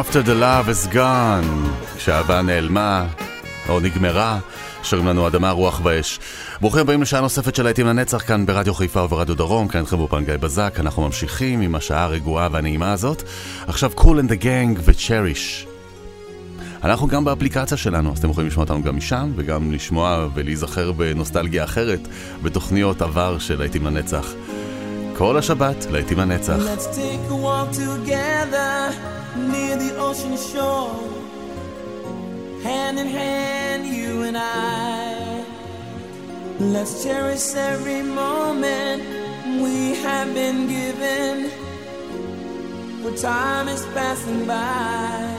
After the love is gone, כשהאהבה נעלמה או נגמרה, שרים לנו אדמה, רוח ואש. ברוכים הבאים לשעה נוספת של להיטים לנצח כאן ברדיו חיפה וברדיו דרום, כאן איתכם באופן גיא בזק, אנחנו ממשיכים עם השעה הרגועה והנעימה הזאת. עכשיו קול אנד דה גנג וצ'ריש. אנחנו גם באפליקציה שלנו, אז אתם יכולים לשמוע אותנו גם משם, וגם לשמוע ולהיזכר בנוסטלגיה אחרת, בתוכניות עבר של להיטים לנצח. כל השבת, להיטים לנצח. Let's take a walk together. near the ocean shore. Hand in hand, you and I. Let's cherish every moment we have been given. For time is passing by.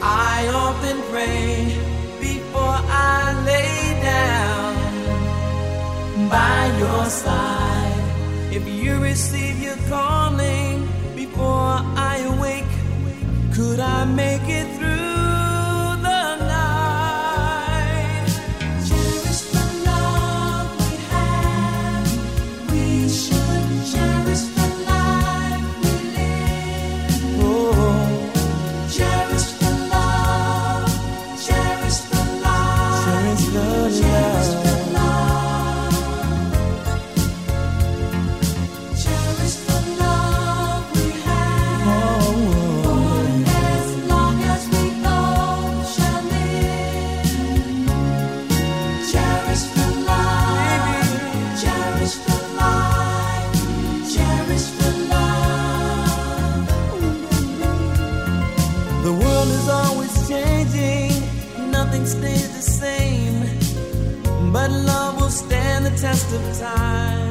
I often pray before I lay down by your side. If you receive your calling, before I awake? Could I make it through? test of time.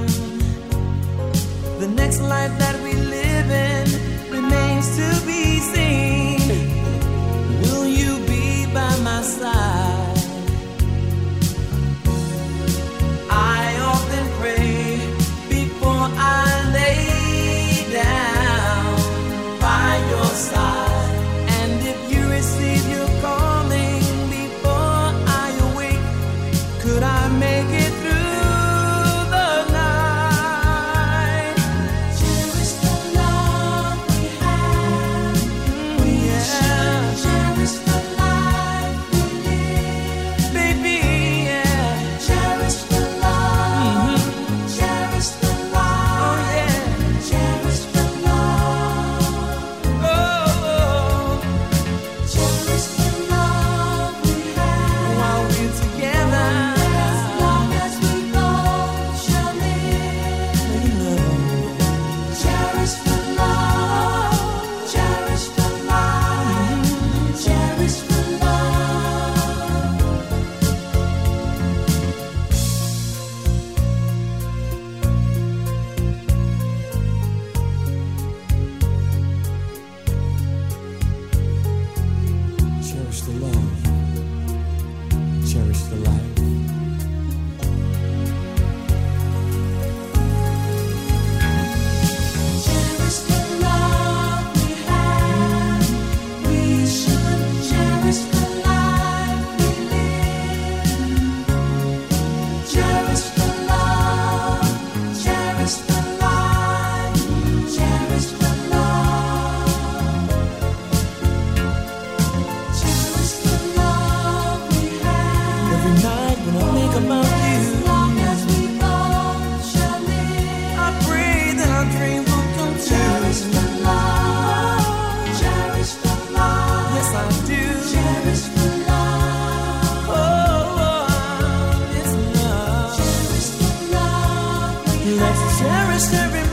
cherish every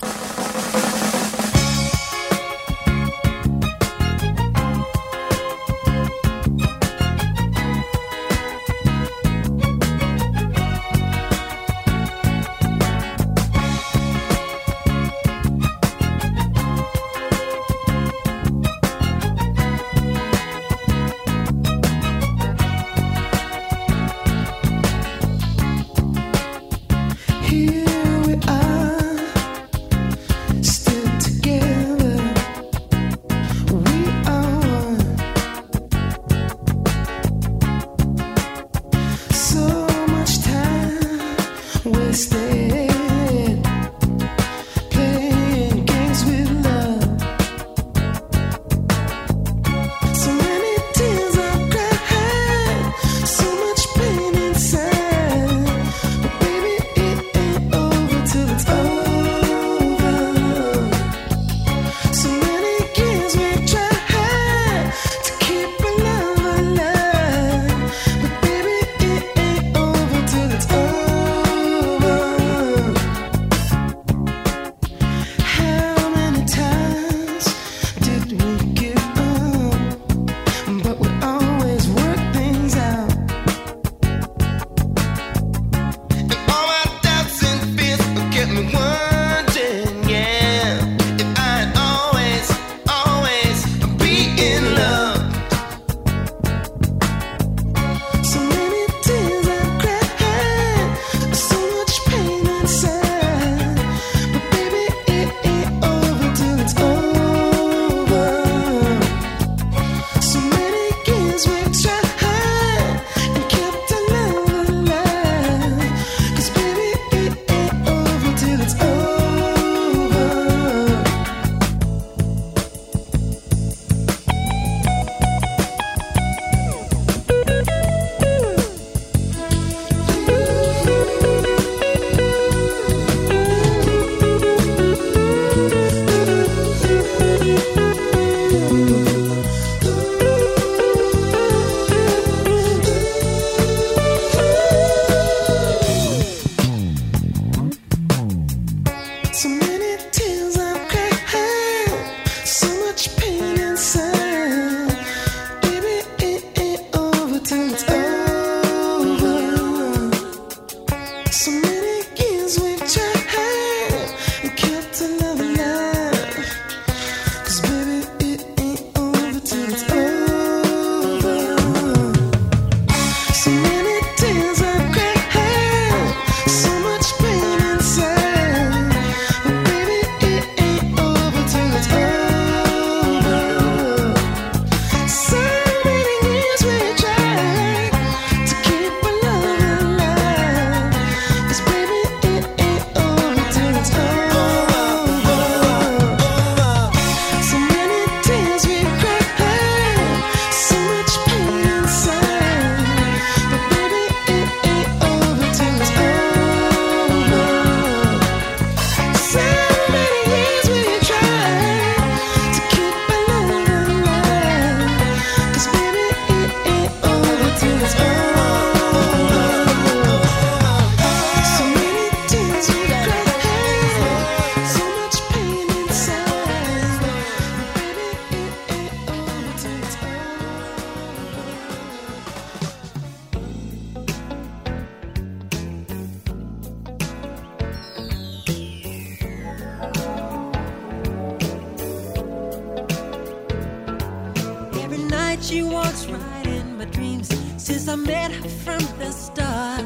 She walks right in my dreams since I met her from the start.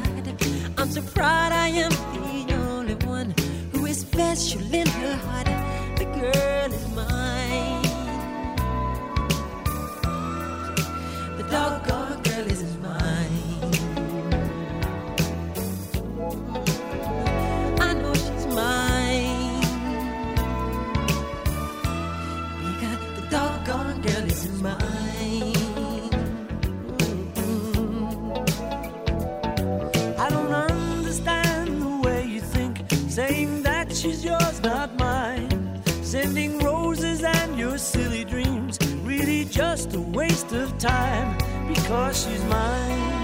I'm so proud I am the only one who is special in her heart. The girl is mine. cause she's mine.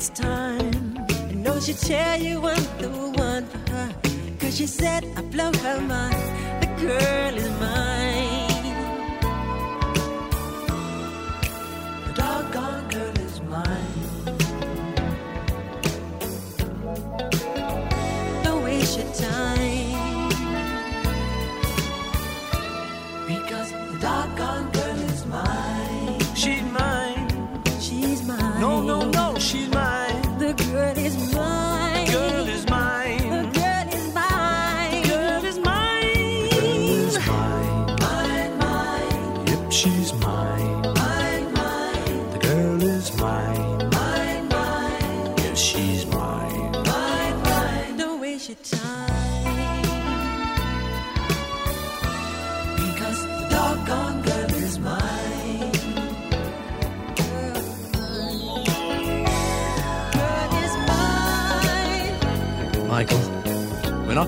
it's time. I know she'll tell you I'm the one for her. Cause she said I blow her mind. The girl is mine.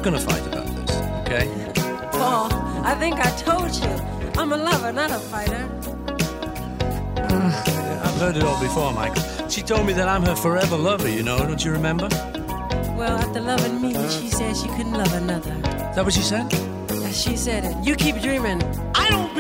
going to fight about this, okay? Paul, I think I told you. I'm a lover, not a fighter. I've heard it all before, Michael. She told me that I'm her forever lover, you know, don't you remember? Well, after loving me, she said she couldn't love another. Is that what she said? She said it. You keep dreaming. I don't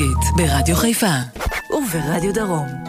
נוסטלגית, ברדיו חיפה וברדיו דרום.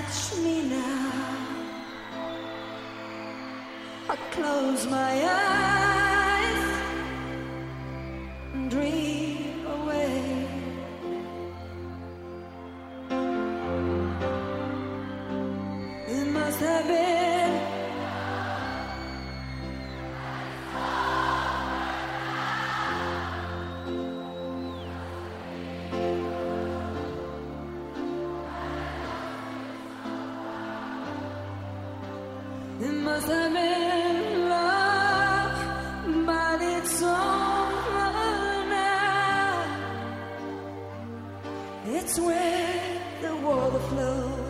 touch me now. I close my eyes. It's where the water flows.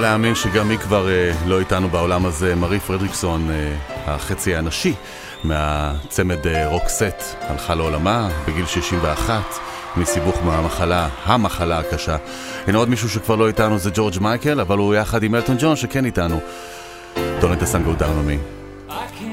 לא להאמין שגם היא כבר אה, לא איתנו בעולם הזה, מרי פרדריקסון, אה, החצי הנשי מהצמד אה, רוקסט, הלכה לעולמה בגיל 61. מסיבוך מהמחלה, המחלה הקשה. הנה עוד מישהו שכבר לא איתנו זה ג'ורג' מייקל, אבל הוא יחד עם אלטון ג'ון שכן איתנו. Don't let דרנומי. I.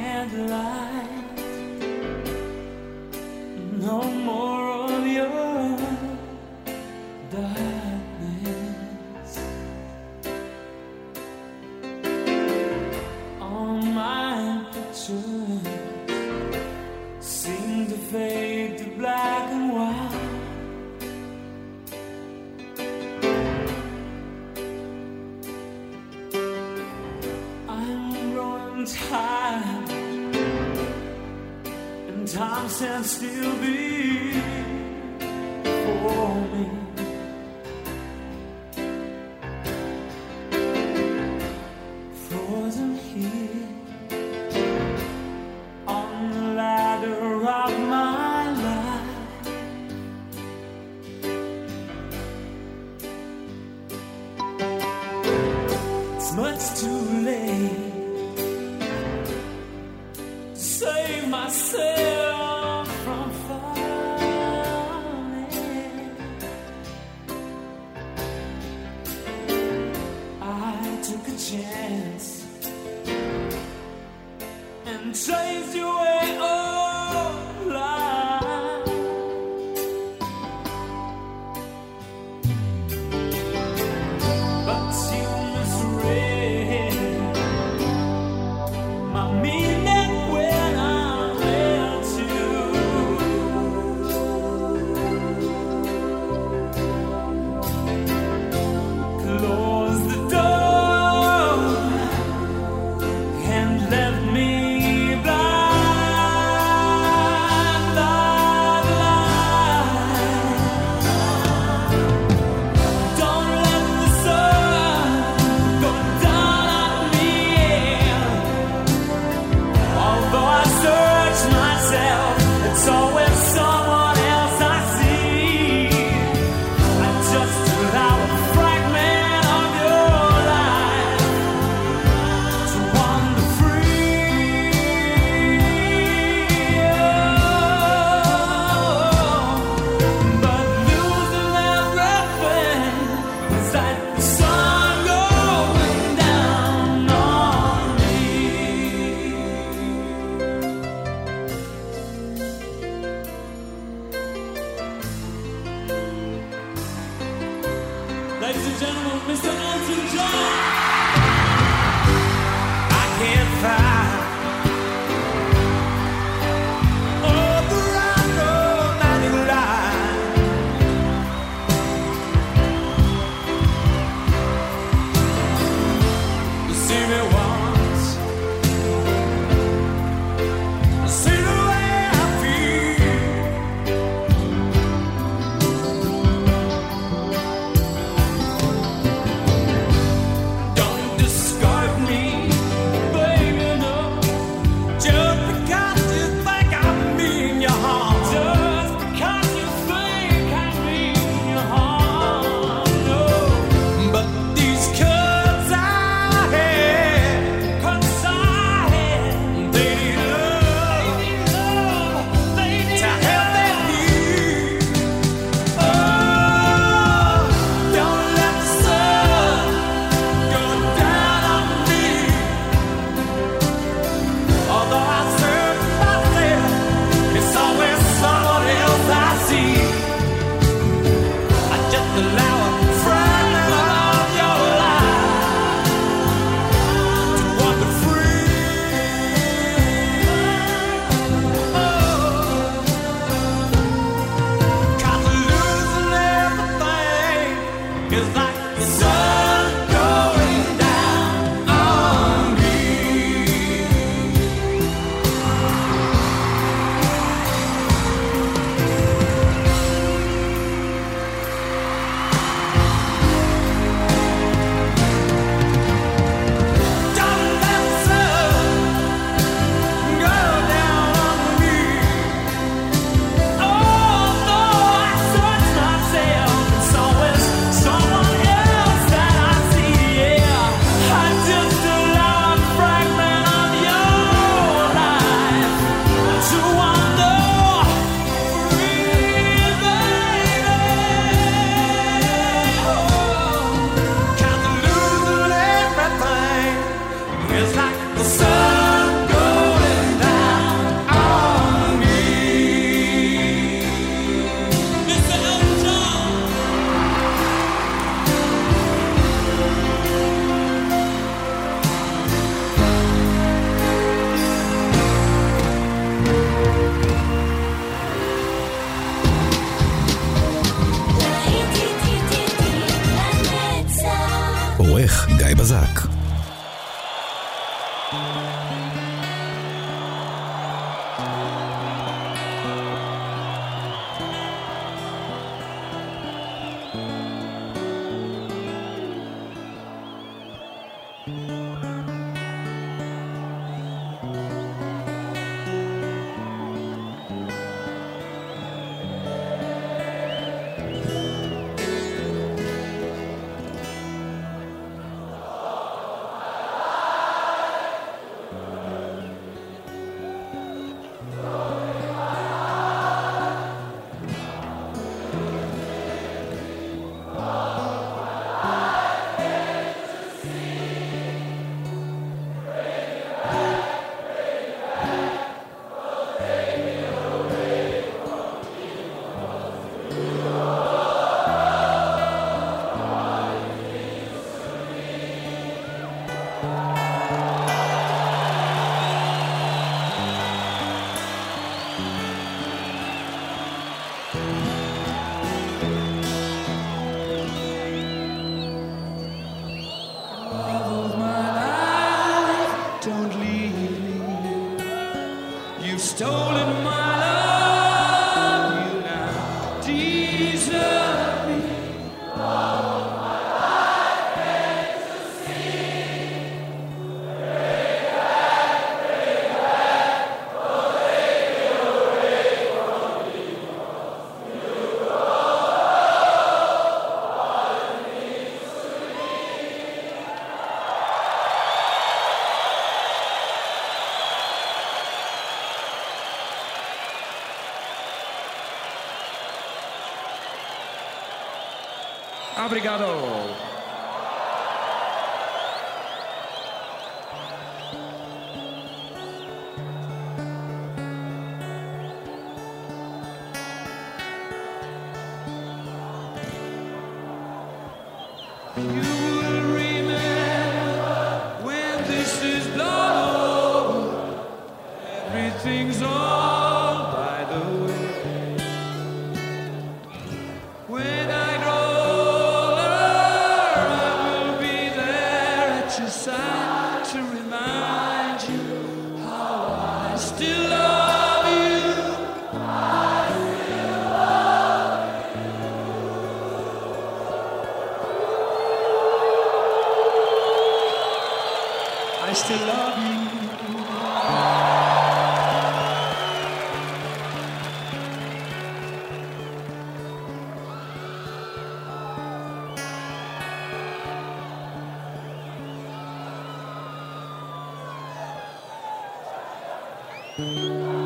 Música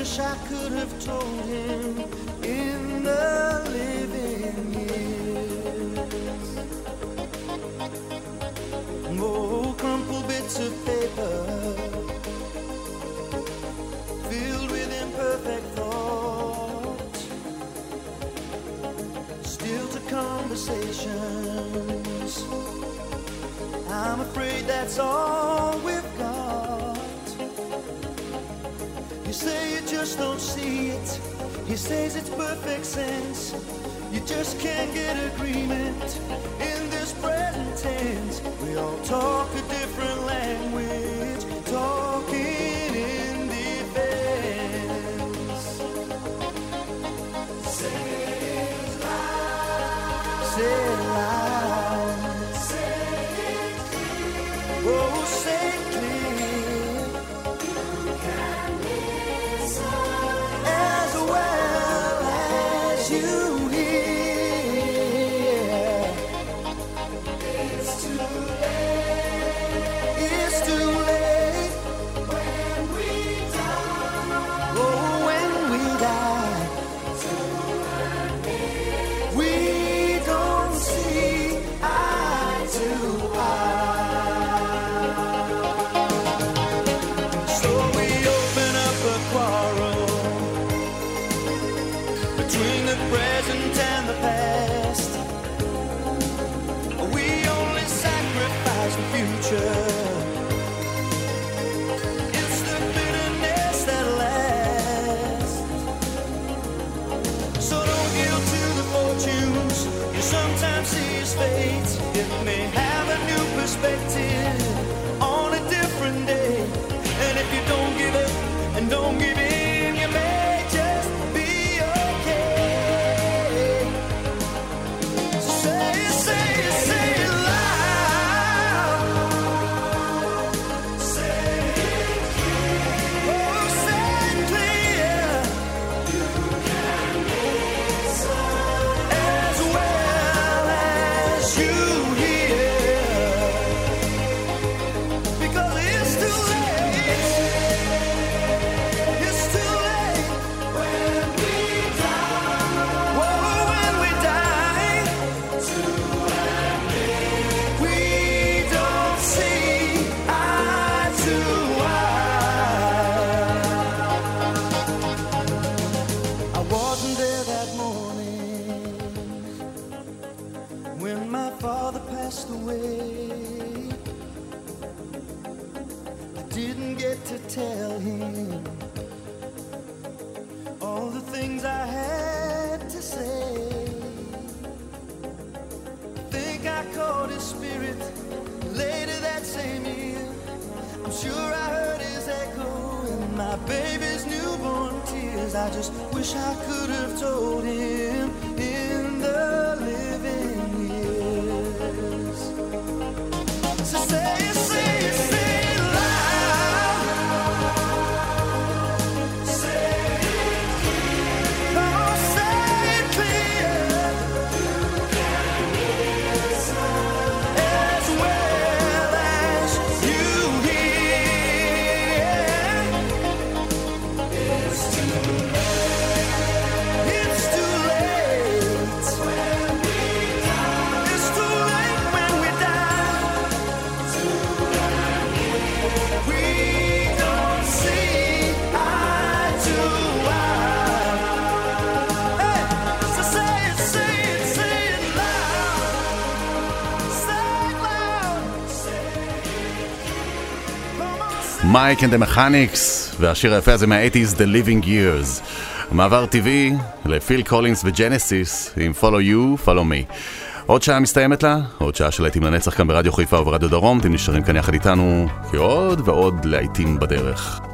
wish I could have told him. you מייק אנד המכניקס והשיר היפה הזה מה-80's, The Living Years. מעבר טבעי לפיל קולינס וג'נסיס עם Follow You, Follow Me. עוד שעה מסתיימת לה, עוד שעה של להיטים לנצח כאן ברדיו חיפה וברדיו דרום, אתם נשארים כאן יחד איתנו, כי עוד ועוד להיטים בדרך.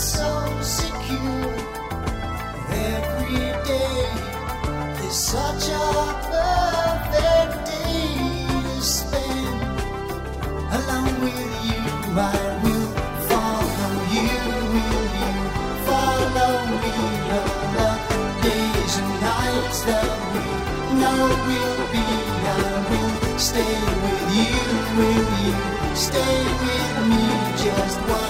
so secure. Every day is such a perfect day to spend along with you. I will follow you. Will you follow me? The days and nights that we know will be. I will stay with you. Will you stay with me? Just one.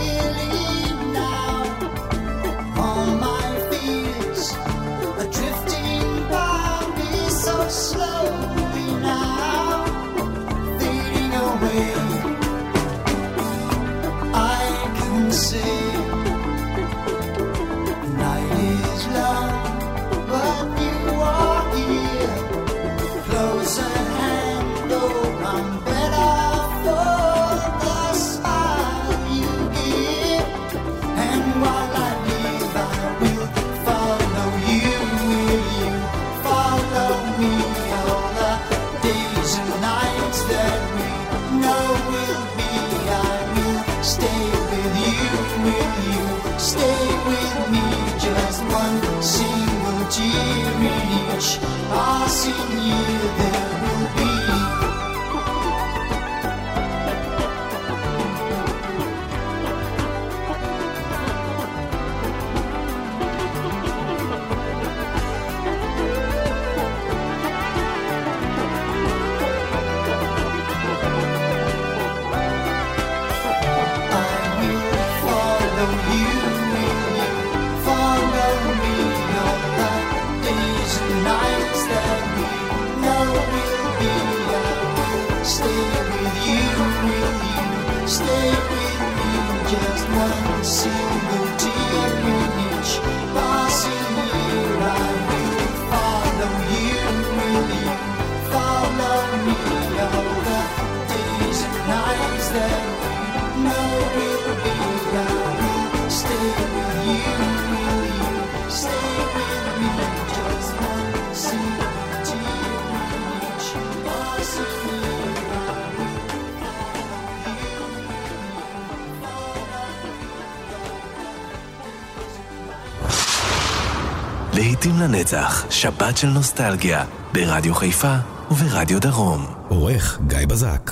שבת של נוסטלגיה, ברדיו חיפה וברדיו דרום. עורך גיא בזק